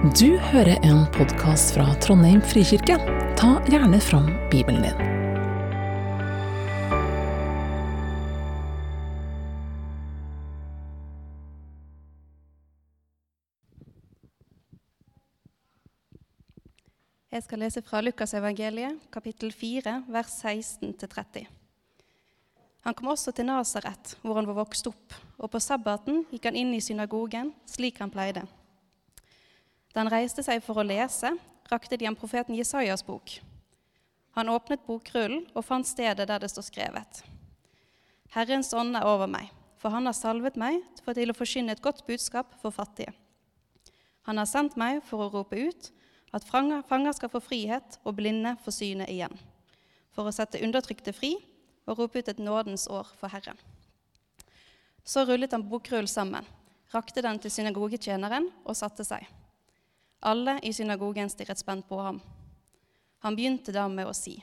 Du hører en podkast fra Trondheim frikirke. Ta gjerne fram Bibelen din. Jeg skal lese fra Lukasevangeliet, kapittel 4, vers 16-30. Han kom også til Nasaret, hvor han var vokst opp, og på sabbaten gikk han inn i synagogen, slik han pleide. Da han reiste seg for å lese, rakte de ham profeten Jesajas bok. Han åpnet bokrullen og fant stedet der det står skrevet. Herrens ånd er over meg, for han har salvet meg for til å forkynne et godt budskap for fattige. Han har sendt meg for å rope ut at fanger skal få frihet og blinde få syne igjen, for å sette undertrykte fri og rope ut et nådens år for Herren. Så rullet han bokrullen sammen, rakte den til synagogetjeneren og satte seg. Alle i synagogen stirret spent på ham. Han begynte da med å si,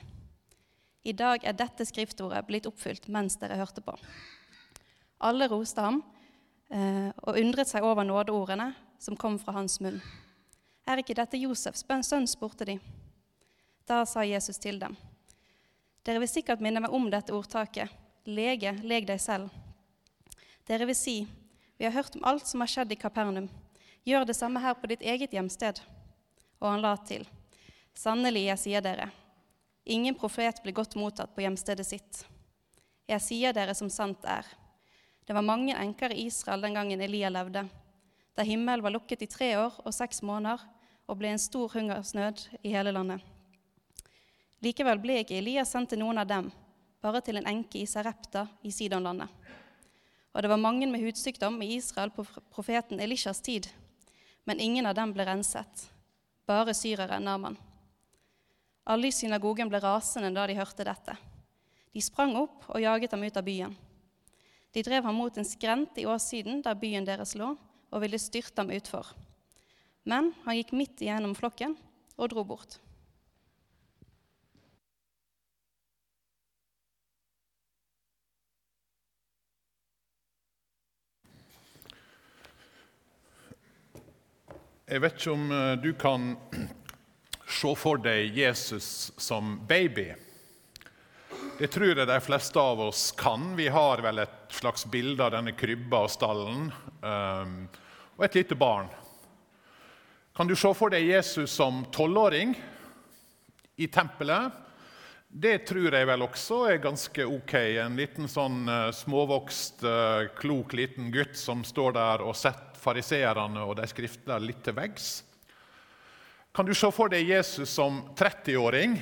I dag er dette skriftordet blitt oppfylt mens dere hørte på. Alle roste ham eh, og undret seg over nådeordene som kom fra hans munn. Er ikke dette Josefs sønn? spurte de. Da sa Jesus til dem. Dere vil sikkert minne meg om dette ordtaket. Lege, leg deg selv. Dere vil si, vi har hørt om alt som har skjedd i Kapernaum. Gjør det samme her på ditt eget hjemsted. Og han la til, sannelig, jeg sier dere, ingen profet blir godt mottatt på hjemstedet sitt. Jeg sier dere som sant er. Det var mange enker i Israel den gangen Elia levde, da himmelen var lukket i tre år og seks måneder og ble en stor hungersnød i hele landet. Likevel ble ikke Elia sendt til noen av dem, bare til en enke i Sarepta i Sidonlandet. Og det var mange med hudsykdom i Israel på profeten Elishas tid, men ingen av dem ble renset, bare syreren Naman. Alle i synagogen ble rasende da de hørte dette. De sprang opp og jaget ham ut av byen. De drev ham mot en skrent i åssiden der byen deres lå, og ville styrte ham utfor. Men han gikk midt igjennom flokken og dro bort. Jeg vet ikke om eh, du kan se for deg Jesus som baby. Det tror jeg de fleste av oss kan. Vi har vel et slags bilde av denne krybba og stallen um, og et lite barn. Kan du se for deg Jesus som tolvåring i tempelet? Det tror jeg vel også er ganske ok. En liten sånn uh, småvokst, uh, klok liten gutt som står der og setter fariseerne og de skriftene litt til veggs. Kan du se for deg Jesus som 30-åring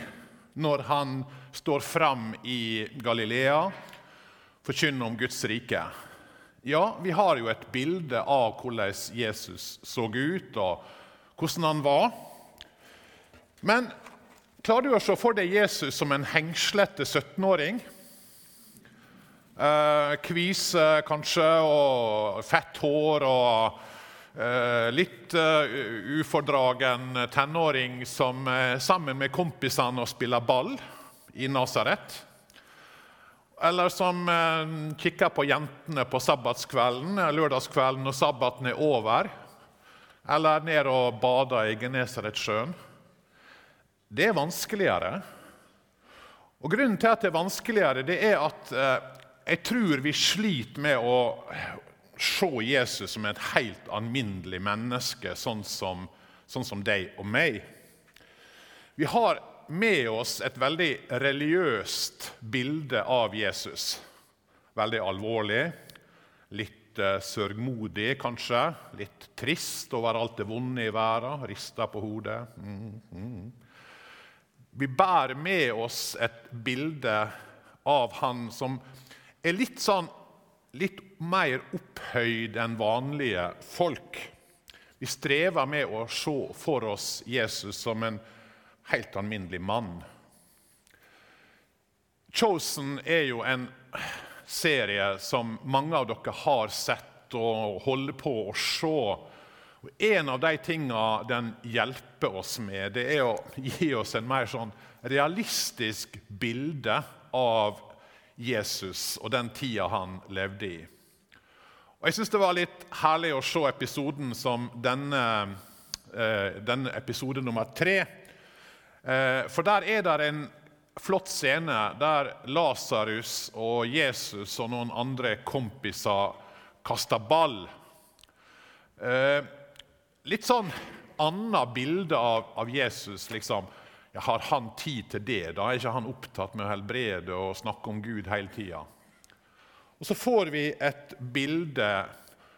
når han står fram i Galilea, forkynner om Guds rike? Ja, vi har jo et bilde av hvordan Jesus så ut, og hvordan han var. Men klarer du å se for deg Jesus som en hengslete 17-åring? Eh, kvise kanskje, og fett hår og eh, litt uh, ufordragen tenåring som er sammen med kompisene og spiller ball i Nasaret. Eller som eh, kikker på jentene på sabbatskvelden, lørdagskvelden når sabbaten er over. Eller ned og bader i Genesaretsjøen. Det er vanskeligere. Og Grunnen til at det er vanskeligere, det er at eh, jeg tror vi sliter med å se Jesus som et helt alminnelig menneske, sånn som, sånn som deg og meg. Vi har med oss et veldig religiøst bilde av Jesus. Veldig alvorlig, litt uh, sørgmodig kanskje. Litt trist over alt det vonde i verden, rista på hodet. Mm, mm. Vi bærer med oss et bilde av han som er litt sånn litt mer opphøyd enn vanlige folk. Vi strever med å se for oss Jesus som en helt alminnelig mann. Chosen er jo en serie som mange av dere har sett og holder på å se. En av de tingene den hjelper oss med, det er å gi oss en mer sånn realistisk bilde av Jesus og den tida han levde i. Og Jeg syns det var litt herlig å se episoden som denne eh, denne episode nummer tre. Eh, for der er det en flott scene der Lasarus og Jesus og noen andre kompiser kaster ball. Litt sånn annet bilde av, av Jesus. liksom. Ja, har han tid til det? Da er ikke han opptatt med å helbrede og snakke om Gud hele tida. Og så får vi et bilde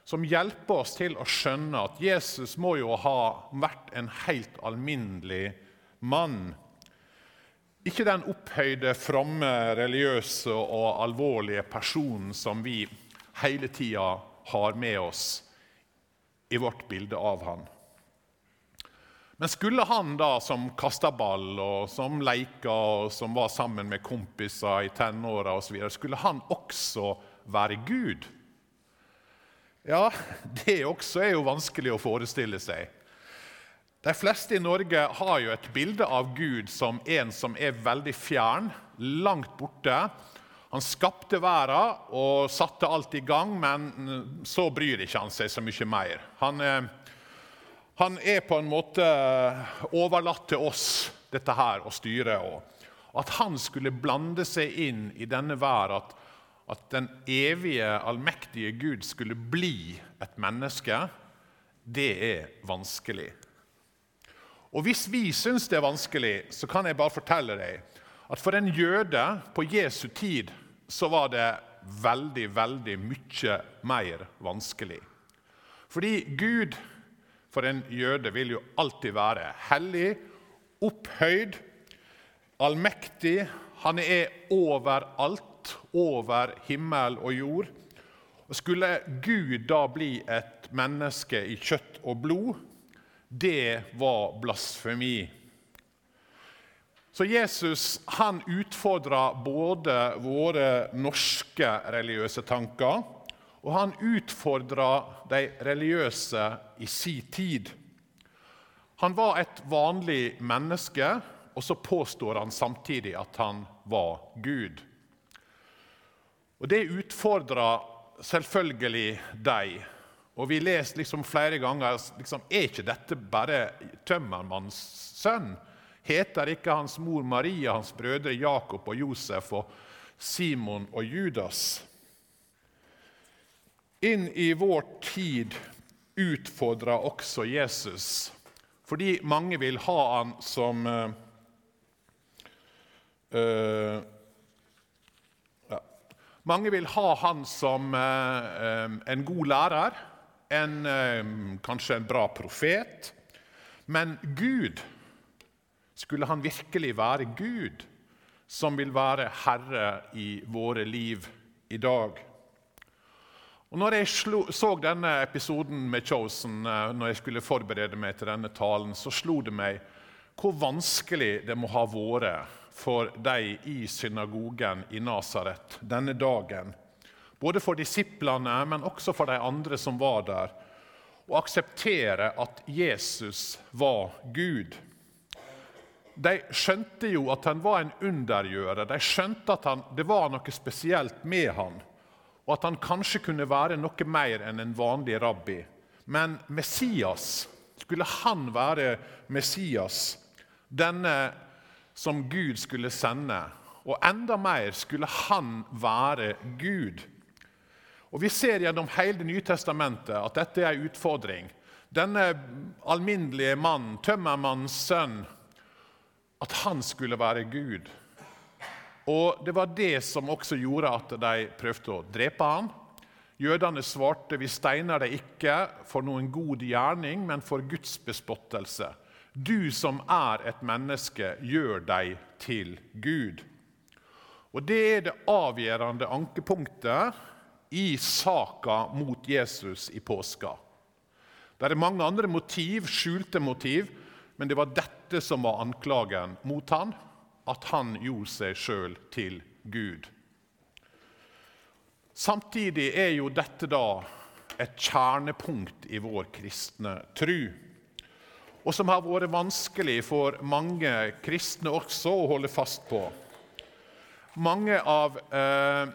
som hjelper oss til å skjønne at Jesus må jo ha vært en helt alminnelig mann. Ikke den opphøyde, fromme, religiøse og alvorlige personen som vi hele tida har med oss i vårt bilde av han. Men skulle han da som kasta ball, og som leika og som var sammen med kompiser i tenåra osv., skulle han også være Gud? Ja, det også er jo vanskelig å forestille seg. De fleste i Norge har jo et bilde av Gud som en som er veldig fjern, langt borte. Han skapte verden og satte alt i gang, men så bryr ikke han seg så mye mer. Han eh, han er på en måte overlatt til oss, dette her, å styre. Og at han skulle blande seg inn i denne verden, at, at den evige, allmektige Gud skulle bli et menneske, det er vanskelig. Og Hvis vi syns det er vanskelig, så kan jeg bare fortelle deg at for en jøde på Jesu tid så var det veldig, veldig mye mer vanskelig. Fordi Gud for en jøde vil jo alltid være hellig, opphøyd, allmektig. Han er overalt, over himmel og jord. Skulle Gud da bli et menneske i kjøtt og blod, det var blasfemi. Så Jesus han utfordra både våre norske religiøse tanker og han utfordra de religiøse i si tid. Han var et vanlig menneske, og så påstår han samtidig at han var Gud. Og Det utfordra selvfølgelig deg. Og Vi leser liksom flere ganger liksom, er ikke dette bare tømmermannens sønn. Heter ikke hans mor Maria, hans brødre Jakob og Josef og Simon og Judas? inn i vår tid utfordrer også Jesus, fordi mange vil ha han som uh. Mange vil ha han som uh, en god lærer, en, kanskje en bra profet. Men Gud, skulle han virkelig være Gud, som vil være herre i våre liv i dag? Og når jeg slo, så denne episoden med Chosen, eh, når jeg skulle forberede meg til denne talen, så slo det meg hvor vanskelig det må ha vært for de i synagogen i Nasaret denne dagen. Både for disiplene, men også for de andre som var der. Å akseptere at Jesus var Gud. De skjønte jo at han var en undergjører. De skjønte at han, det var noe spesielt med han og at han kanskje kunne være noe mer enn en vanlig rabbi. Men Messias, skulle han være Messias, denne som Gud skulle sende? Og enda mer skulle han være Gud. Og Vi ser gjennom hele Det nye testamentet at dette er en utfordring. Denne alminnelige mannen, tømmermannens sønn, at han skulle være Gud. Og Det var det som også gjorde at de prøvde å drepe ham. Jødene svarte vi steiner deg ikke for noen god gjerning, men for Guds bespottelse. Du som er et menneske, gjør deg til Gud. Og Det er det avgjørende ankepunktet i saka mot Jesus i påska. Det er mange andre motiv, skjulte motiv, men det var dette som var anklagen mot han at han gjorde seg sjøl til Gud. Samtidig er jo dette da et kjernepunkt i vår kristne tru, og som har vært vanskelig for mange kristne også å holde fast på. Mange av eh,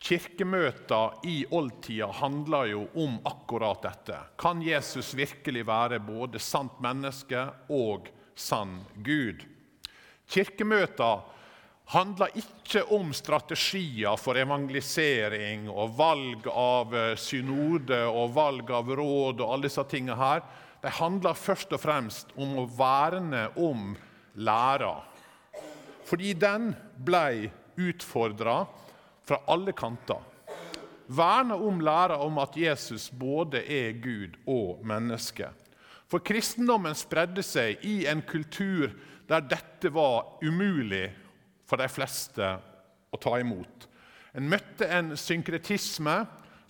Kirkemøter i oldtida handler jo om akkurat dette. Kan Jesus virkelig være både sant menneske og sann Gud? Kirkemøter handler ikke om strategier for evangelisering og valg av eh, synode og valg av råd og alle disse tingene her. De handler først og fremst om å verne om læra. Fordi den ble utfordra fra alle kanter. Verne om læra om at Jesus både er Gud og menneske. For kristendommen spredde seg i en kultur der dette var umulig for de fleste å ta imot. En møtte en synkretisme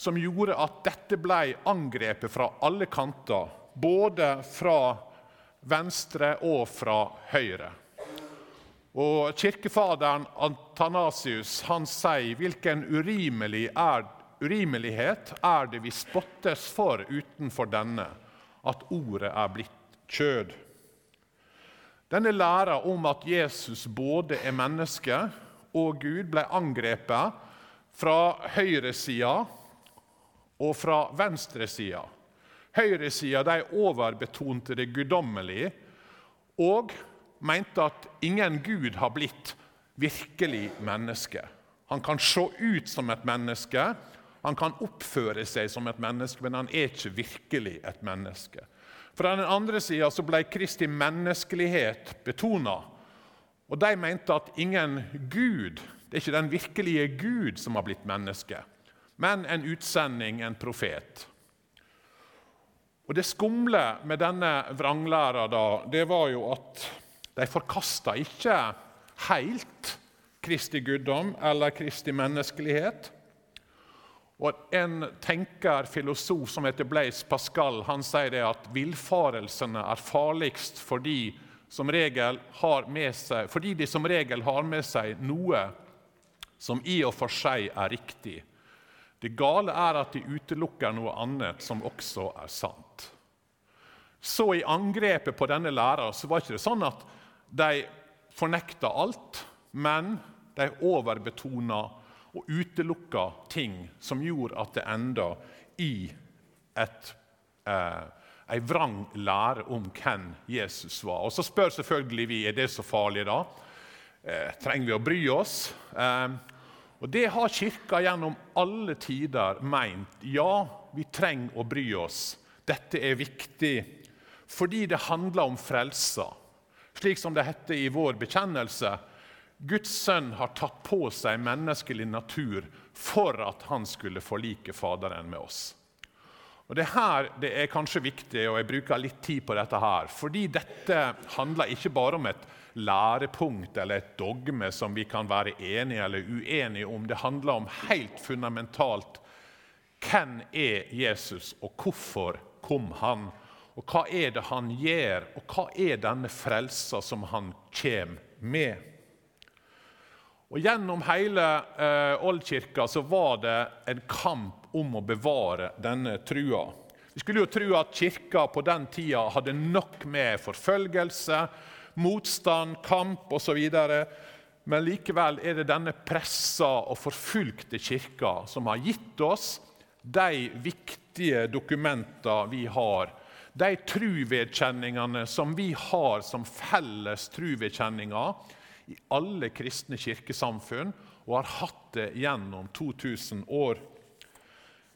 som gjorde at dette ble angrepet fra alle kanter, både fra venstre og fra høyre. Og Kirkefaderen Antanasius han sier hvilken urimelig er, urimelighet er det vi spottes for utenfor denne, at ordet er blitt kjød. Denne læra om at Jesus både er menneske og Gud, ble angrepet fra høyresida og fra venstresida. Høyresida overbetonte det guddommelige og mente at ingen Gud har blitt virkelig menneske. Han kan se ut som et menneske, han kan oppføre seg som et menneske, men han er ikke virkelig et menneske. Fra den andre sida ble Kristi menneskelighet betona. Og de mente at ingen Gud, det er ikke den virkelige Gud som har blitt menneske, men en utsending, en profet. Og Det skumle med denne vranglæra da, det var jo at de forkasta ikke helt Kristi guddom eller Kristi menneskelighet. Og En tenker, filosof som heter Blaise Pascal, han sier det at villfarelsene er farligst fordi, seg, fordi de som regel har med seg noe som i og for seg er riktig. Det gale er at de utelukker noe annet som også er sant. Så i angrepet på denne læra så var ikke det sånn at de fornekter alt, men de overbetona og utelukka ting som gjorde at det enda i et, eh, ei vrang lære om hvem Jesus var. Og Så spør selvfølgelig vi er det så farlig da. Eh, trenger vi å bry oss? Eh, og Det har Kirka gjennom alle tider meint. Ja, vi trenger å bry oss. Dette er viktig fordi det handler om frelsa. Slik som det heter i vår bekjennelse Guds sønn har tatt på seg menneskelig natur for at han skulle forlike Faderen med oss. Og Det her det er kanskje viktig, og jeg bruker litt tid på dette her, fordi dette handler ikke bare om et lærepunkt eller et dogme som vi kan være enige eller uenige om. Det handler om helt fundamentalt hvem er Jesus, og hvorfor kom han? Og hva er det han gjør, og hva er denne frelsa som han kommer med? Og Gjennom hele eh, oldkirka så var det en kamp om å bevare denne trua. Vi skulle jo tro at kirka på den tida hadde nok med forfølgelse, motstand, kamp osv. Men likevel er det denne pressa og forfulgte kirka som har gitt oss de viktige dokumentene vi har de truvedkjenningene som vi har som felles truvedkjenninger i alle kristne kirkesamfunn, og har hatt det gjennom 2000 år.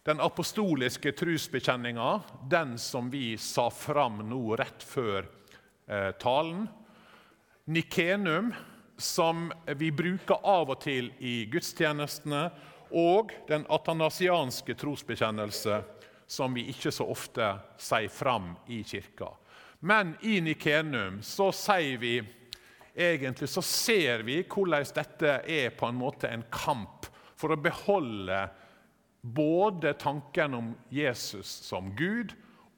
Den apostoliske trosbekjenninga, den som vi sa fram nå rett før eh, talen. Nikenum, som vi bruker av og til i gudstjenestene. Og den atanasianske trosbekjennelse, som vi ikke så ofte sier fram i kirka. Men i Nikenum så sier vi egentlig så ser vi hvordan dette er på en måte en kamp for å beholde både tanken om Jesus som Gud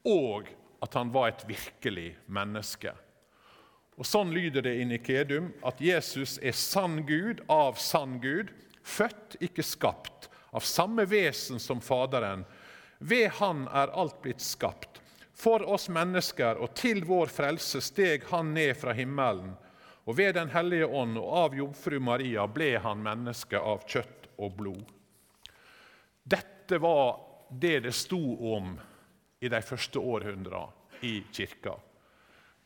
og at han var et virkelig menneske. Og Sånn lyder det i Nikedum at Jesus er sann Gud av sann Gud, født, ikke skapt, av samme vesen som Faderen, ved Han er alt blitt skapt. For oss mennesker og til vår frelse steg Han ned fra himmelen. Og ved Den hellige ånd og av jomfru Maria ble Han menneske av kjøtt og blod. Dette var det det sto om i de første århundrene i kirka.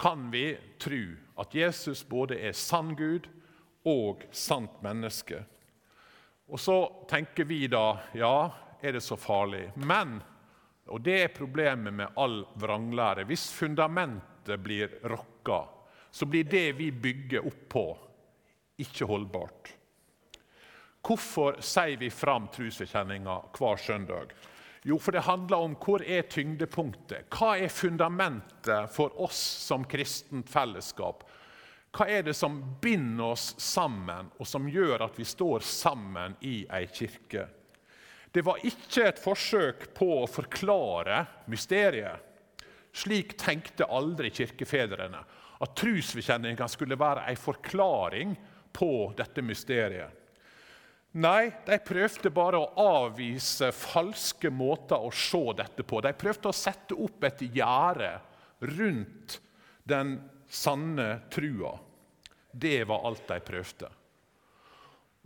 Kan vi tro at Jesus både er sann Gud og sant menneske? Og så tenker vi da ja, er det så farlig? Men, og det er problemet med all vranglære, hvis fundamentet blir rokka, så blir det vi bygger opp på, ikke holdbart. Hvorfor sier vi fram trosbekjenninga hver søndag? Jo, for det handler om hvor er tyngdepunktet? Hva er fundamentet for oss som kristent fellesskap? Hva er det som binder oss sammen, og som gjør at vi står sammen i ei kirke? Det var ikke et forsøk på å forklare mysteriet. Slik tenkte aldri kirkefedrene. At trosbekjenninga skulle være ei forklaring på dette mysteriet. Nei, de prøvde bare å avvise falske måter å se dette på. De prøvde å sette opp et gjerde rundt den sanne trua. Det var alt de prøvde.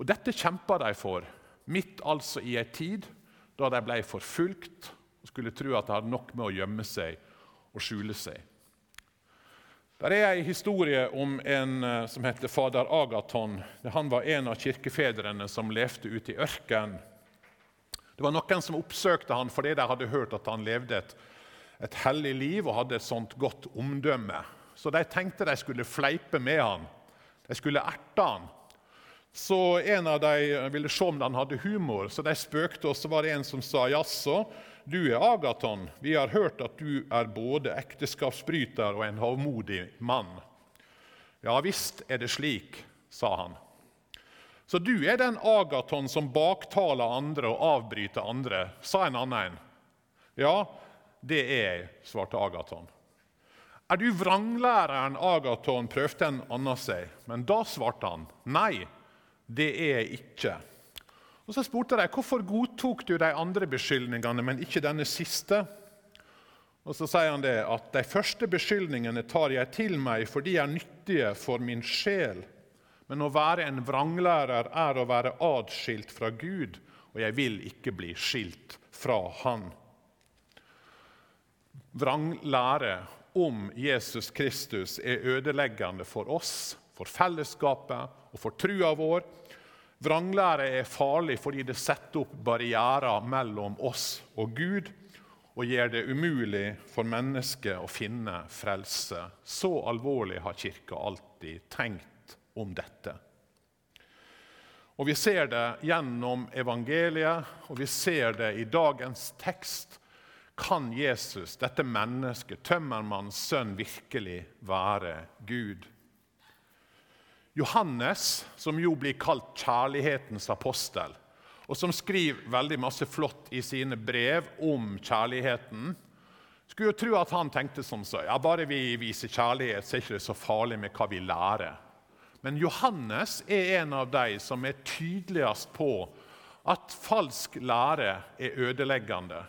Og Dette kjempa de for, midt altså i ei tid da de ble forfulgt og skulle tro at de hadde nok med å gjemme seg og skjule seg. Der er ei historie om en eh, som heter fader Agaton. Han var en av kirkefedrene som levde ute i ørkenen. Det var noen som oppsøkte han fordi de hadde hørt at han levde et, et hellig liv og hadde et sånt godt omdømme. Så de tenkte de skulle fleipe med han. De skulle erte han. Så en av de ville se om han hadde humor, så de spøkte, og så var det en som sa jaså, du er Agaton. Vi har hørt at du er både ekteskapsbryter og en hovmodig mann. Ja visst er det slik, sa han. Så du er den Agaton som baktaler andre og avbryter andre, sa en annen. Ja, det er jeg, svarte Agaton. Er du vranglæreren Agaton, prøvde en annen seg, men da svarte han nei, det er jeg ikke. Og Så spurte de hvorfor godtok du de andre beskyldningene, men ikke denne siste. Og Så sier han det at de første beskyldningene tar jeg til meg, for de er nyttige for min sjel. Men å være en vranglærer er å være adskilt fra Gud, og jeg vil ikke bli skilt fra Han. Vranglære om Jesus Kristus er ødeleggende for oss, for fellesskapet og for trua vår. Vranglære er farlig fordi det setter opp barrierer mellom oss og Gud og gjør det umulig for mennesket å finne frelse. Så alvorlig har Kirka alltid tenkt om dette. Og Vi ser det gjennom evangeliet, og vi ser det i dagens tekst kan Jesus, dette mennesket, tømmermannens sønn, virkelig være Gud? Johannes, som jo blir kalt kjærlighetens apostel, og som skriver veldig masse flott i sine brev om kjærligheten, skulle jo tro at han tenkte som så ja, bare vi viser kjærlighet, så er det ikke så farlig med hva vi lærer. Men Johannes er en av de som er tydeligst på at falsk lære er ødeleggende.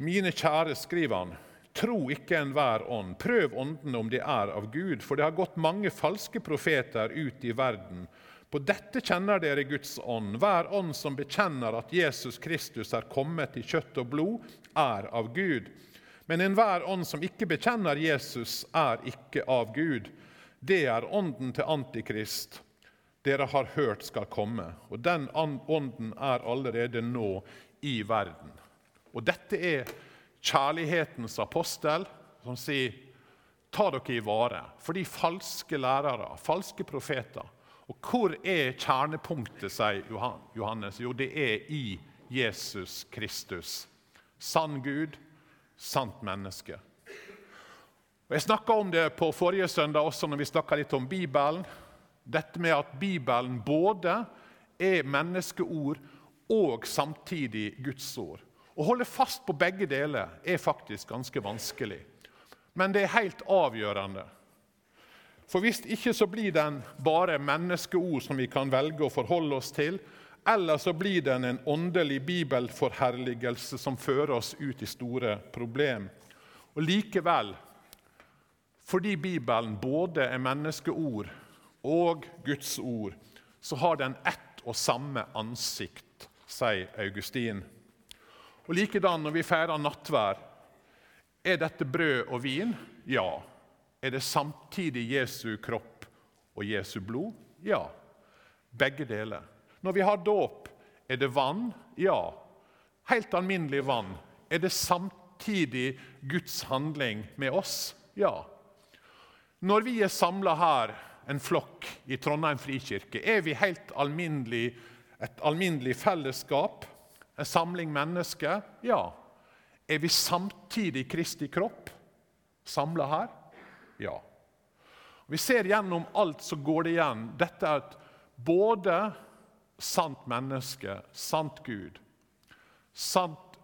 Mine kjære, skriver han, tro ikke enhver ånd. Prøv åndene om de er av Gud, for det har gått mange falske profeter ut i verden. På dette kjenner dere Guds ånd. Hver ånd som bekjenner at Jesus Kristus er kommet i kjøtt og blod, er av Gud. Men enhver ånd som ikke bekjenner Jesus, er ikke av Gud. Det er ånden til Antikrist dere har hørt skal komme, og den ånden er allerede nå i verden. Og dette er kjærlighetens apostel som sier ta dere i vare for de falske lærere, falske profeter. Og hvor er kjernepunktet, sier Johannes? Jo, det er i Jesus Kristus. Sann Gud, sant menneske. Og Jeg snakka om det på forrige søndag også når vi snakka litt om Bibelen. Dette med at Bibelen både er menneskeord og samtidig Guds ord. Å holde fast på begge deler er faktisk ganske vanskelig. Men det er helt avgjørende. For hvis ikke så blir den bare menneskeord som vi kan velge å forholde oss til, eller så blir den en åndelig bibelforherligelse som fører oss ut i store problem. Og likevel, fordi Bibelen både er menneskeord og Guds ord, så har den ett og samme ansikt sier Augustin. Og Likedan når vi feirer nattvær. Er dette brød og vin? Ja. Er det samtidig Jesu kropp og Jesu blod? Ja. Begge deler. Når vi har dåp, er det vann? Ja. Helt alminnelig vann. Er det samtidig Guds handling med oss? Ja. Når vi er samla her, en flokk i Trondheim frikirke, er vi helt alminnelig, et alminnelig fellesskap, en samling mennesker? Ja. Er vi samtidig Kristi kropp, samla her? Ja. Vi ser gjennom alt så går det igjen. Dette er et både sant menneske, sant Gud, sant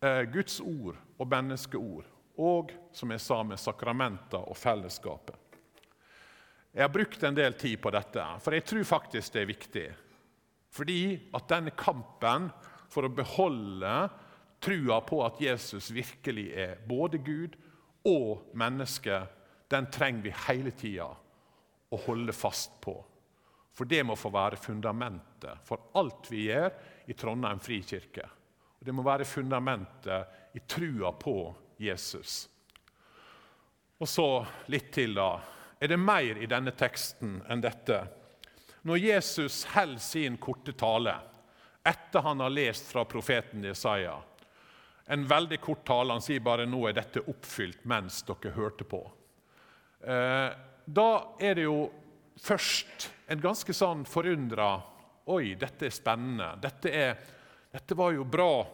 eh, Guds ord og menneskeord, og som jeg sa, med sakramenter og fellesskapet. Jeg har brukt en del tid på dette, for jeg tror faktisk det er viktig. Fordi at denne kampen for å beholde trua på at Jesus virkelig er både Gud og menneske, den trenger vi hele tida å holde fast på. For det må få være fundamentet for alt vi gjør i Trondheim frikirke. Og det må være fundamentet i trua på Jesus. Og så litt til, da. Er det mer i denne teksten enn dette? Når Jesus holder sin korte tale etter han har lest fra profeten Jesaja En veldig kort tale. Han sier bare 'nå er dette oppfylt mens dere hørte på'. Eh, da er det jo først en ganske sånn forundra Oi, dette er spennende. Dette, er, dette var jo bra.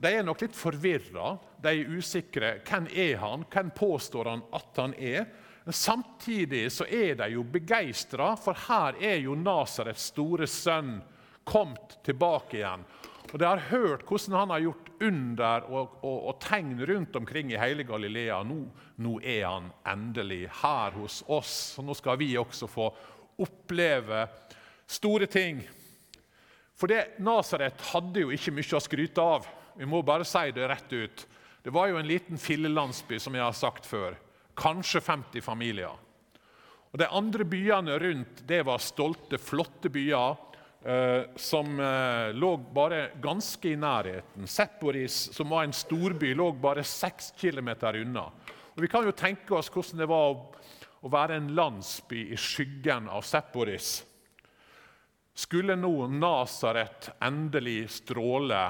De er nok litt forvirra. De er usikre. Hvem er han? Hvem påstår han at han er? Men Samtidig så er de jo begeistra, for her er jo Nasarets store sønn kommet tilbake igjen. Og De har hørt hvordan han har gjort under og, og, og tegn rundt omkring i hele Galilea. Nå, nå, er han endelig her hos oss, så nå skal vi også få oppleve store ting. For det, Nasaret hadde jo ikke mye å skryte av. Vi må bare si det rett ut. Det var jo en liten fillelandsby, som jeg har sagt før. Kanskje 50 familier. Og De andre byene rundt det var stolte, flotte byer som eh, lå bare ganske i nærheten. Sepporis, som var en storby, lå bare seks kilometer unna. Og vi kan jo tenke oss hvordan det var å være en landsby i skyggen av Sepporis. Skulle nå Nasaret endelig stråle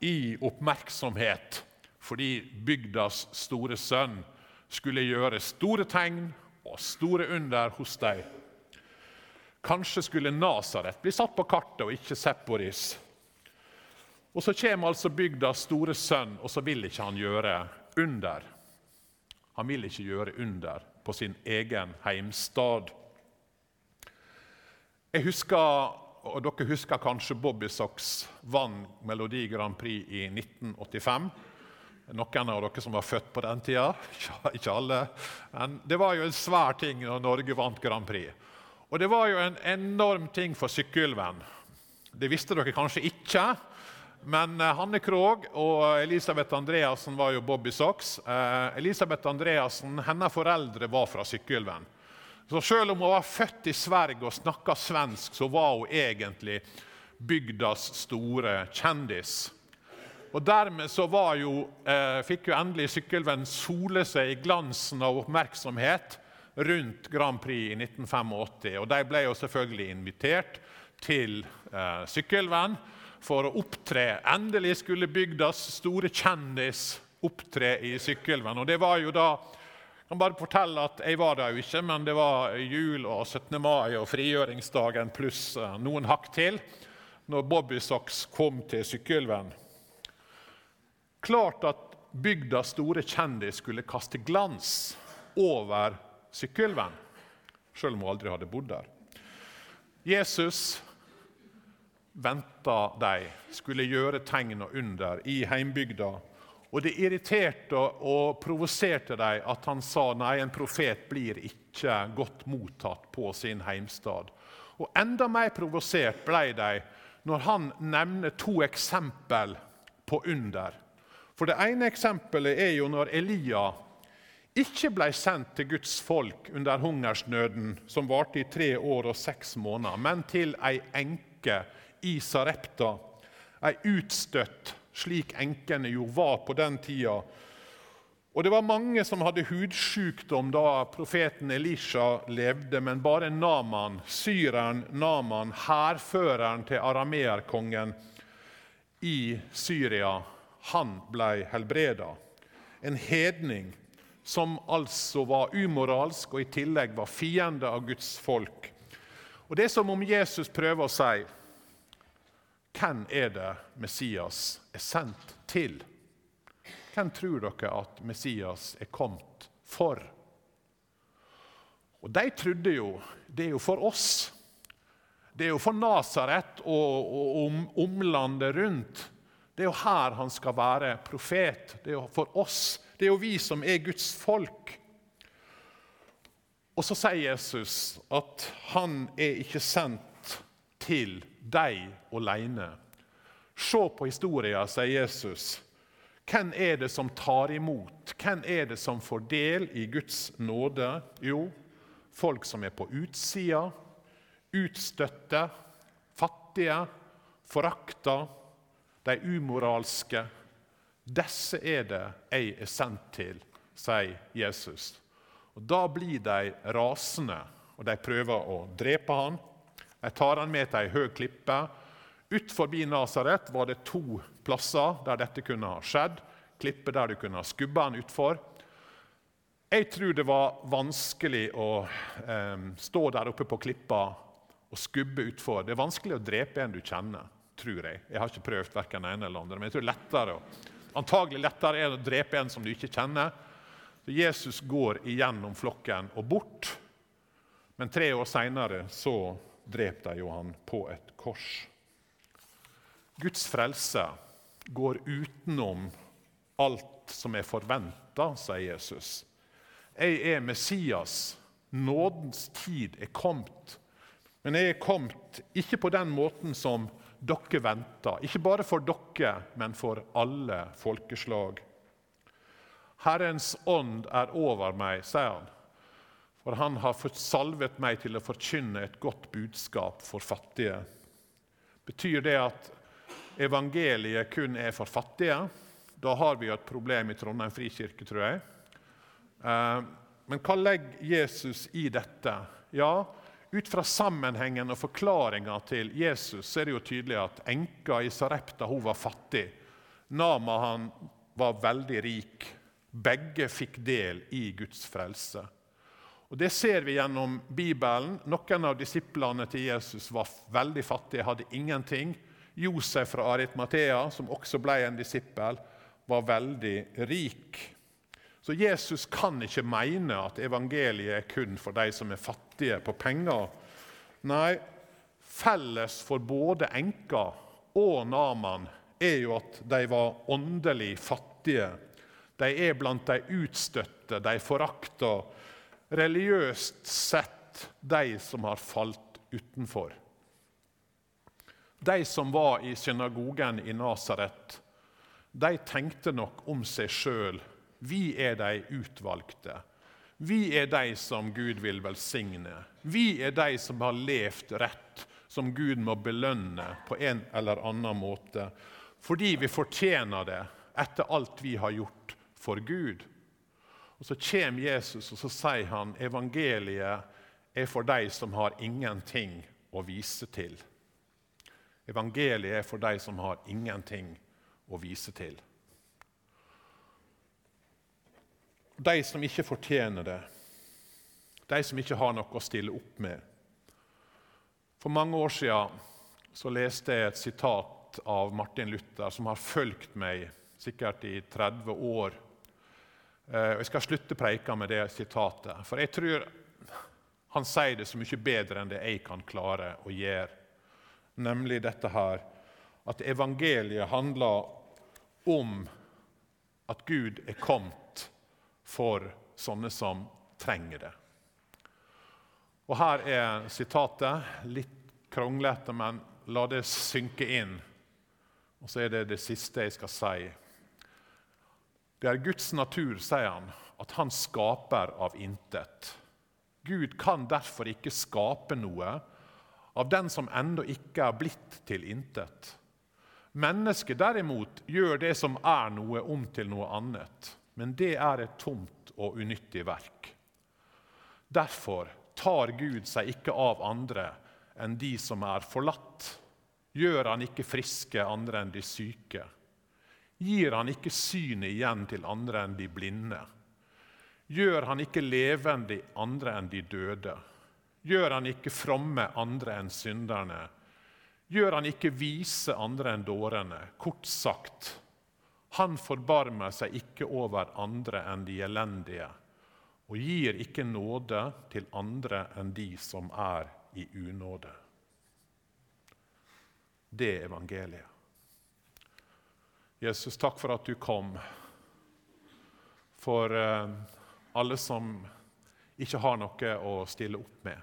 i oppmerksomhet fordi bygdas store sønn skulle gjøre store tegn og store under hos dem? Kanskje skulle Nasaret bli satt på kartet og ikke Sepporis. Og Så kommer altså bygdas store sønn, og så vil ikke han gjøre under. Han vil ikke gjøre under på sin egen heimstad. Jeg husker, og Dere husker kanskje Bobby Socks vant Melodi Grand Prix i 1985. Noen av dere som var født på den tida? Ikke alle. Men det var jo en svær ting når Norge vant Grand Prix. Og det var jo en enorm ting for Sykkylven. Det visste dere kanskje ikke. Men eh, Hanne Krogh og Elisabeth Andreassen var jo Bobby Socks. Eh, Elisabeth Andreassen, hennes foreldre var fra Sykkylven. Så selv om hun var født i Sverige og snakka svensk, så var hun egentlig bygdas store kjendis. Og Dermed så jo, eh, fikk jo endelig Sykkylven sole seg i glansen av oppmerksomhet rundt Grand Prix i 1985. Og De ble jo selvfølgelig invitert til eh, Sykkylven for å opptre. Endelig skulle bygdas store kjendis opptre i Sykkylven. Og det var jo da jeg kan bare fortelle at Jeg var der jo ikke, men det var jul og 17. mai og frigjøringsdagen pluss eh, noen hakk til når Bobby Socks kom til Sykkylven. Klart at bygdas store kjendis skulle kaste glans over Sykkylven, selv om hun aldri hadde bodd der. Jesus venta de skulle gjøre tegn og under i heimbygda. Og det irriterte og provoserte dem at han sa nei, en profet blir ikke godt mottatt på sin heimstad. Og Enda mer provosert ble de når han nevner to eksempel på under. For Det ene eksempelet er jo når Elia ikke ble sendt til Guds folk under hungersnøden som varte i tre år og seks måneder, men til ei enke i Sarepta, ei utstøtt, slik enkene jo var på den tida. Og Det var mange som hadde hudsjukdom da profeten Elisha levde, men bare Naman, syreren Naman, hærføreren til arameerkongen i Syria, han ble helbreda. En hedning som altså var umoralsk og i tillegg var fiende av Guds folk. Og Det er som om Jesus prøver å si hvem er det Messias er sendt til? Hvem tror dere at Messias er kommet for? Og De trodde jo det er jo for oss. Det er jo for Nasaret og, om, omlandet rundt. Det er jo her han skal være profet. Det er jo for oss. Det er jo vi som er Guds folk. Og så sier Jesus at han er ikke sendt til deg alene. Se på historien, sier Jesus. Hvem er det som tar imot? Hvem er det som får del i Guds nåde? Jo, folk som er på utsida, utstøtte, fattige, forakta de umoralske. Disse er det jeg er sendt til, sier Jesus. Og Da blir de rasende, og de prøver å drepe han. De tar han med til ei høy klippe. Ut forbi Nasaret var det to plasser der dette kunne ha skjedd. Klippe der du kunne ha skubba han utfor. Jeg tror det var vanskelig å eh, stå der oppe på klippa og skubbe utfor. Det er vanskelig å drepe en du kjenner tror jeg. Jeg har ikke prøvd verken ene eller andre, men jeg tror det er lettere, antagelig lettere er det å drepe en som du ikke kjenner. Så Jesus går igjennom flokken og bort, men tre år seinere så drep de han på et kors. Guds frelse går utenom alt som er forventa, sier Jesus. Jeg er Messias. Nådens tid er kommet. Men jeg er kommet ikke på den måten som dere venter. Ikke bare for dere, men for alle folkeslag. Herrens ånd er over meg, sier han, for han har salvet meg til å forkynne et godt budskap for fattige. Betyr det at evangeliet kun er for fattige? Da har vi jo et problem i Trondheim frikirke, tror jeg. Eh, men hva legger Jesus i dette? Ja, ut fra sammenhengen og forklaringa til Jesus så er det jo tydelig at enka i Sarepta hun var fattig. Nama han var veldig rik. Begge fikk del i Guds frelse. Og Det ser vi gjennom Bibelen. Noen av disiplene til Jesus var veldig fattige, hadde ingenting. Josef fra Aritmathea, som også ble en disippel, var veldig rik. Så Jesus kan ikke mene at evangeliet er kun for de som er fattige på penger. Nei, felles for både enka og Naman er jo at de var åndelig fattige. De er blant de utstøtte, de forakta, religiøst sett de som har falt utenfor. De som var i synagogen i Nasaret, de tenkte nok om seg sjøl vi er de utvalgte. Vi er de som Gud vil velsigne. Vi er de som har levd rett, som Gud må belønne på en eller annen måte. Fordi vi fortjener det etter alt vi har gjort for Gud. Og Så kommer Jesus og så sier han evangeliet er for de som har ingenting å vise til. Evangeliet er for de som har ingenting å vise til. De som ikke fortjener det, de som ikke har noe å stille opp med. For mange år siden så leste jeg et sitat av Martin Luther, som har fulgt meg sikkert i 30 år. Eh, jeg skal slutte preika med det sitatet, for jeg tror han sier det så mye bedre enn det jeg kan klare å gjøre. Nemlig dette her at evangeliet handler om at Gud er kommet for sånne som trenger det. Og Her er sitatet. Litt kronglete, men la det synke inn. Og så er det det siste jeg skal si. Det er Guds natur, sier han, at han skaper av intet. Gud kan derfor ikke skape noe av den som ennå ikke er blitt til intet. Mennesket derimot gjør det som er noe, om til noe annet. Men det er et tomt og unyttig verk. Derfor tar Gud seg ikke av andre enn de som er forlatt. Gjør han ikke friske andre enn de syke? Gir han ikke synet igjen til andre enn de blinde? Gjør han ikke levende andre enn de døde? Gjør han ikke fromme andre enn synderne? Gjør han ikke vise andre enn dårene? Kort sagt, han forbarmer seg ikke over andre enn de elendige, og gir ikke nåde til andre enn de som er i unåde. Det er evangeliet. Jesus, takk for at du kom. For eh, alle som ikke har noe å stille opp med.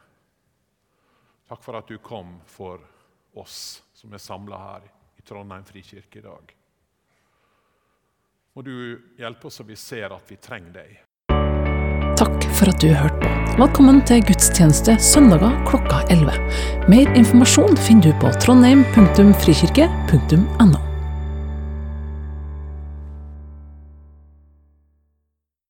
Takk for at du kom for oss som er samla her i Trondheim frikirke i dag. Må du hjelpe oss så vi ser at vi trenger deg. Takk for at du hørte på. Velkommen til gudstjeneste søndager klokka 11. Mer informasjon finner du på trondheim.frikirke.no.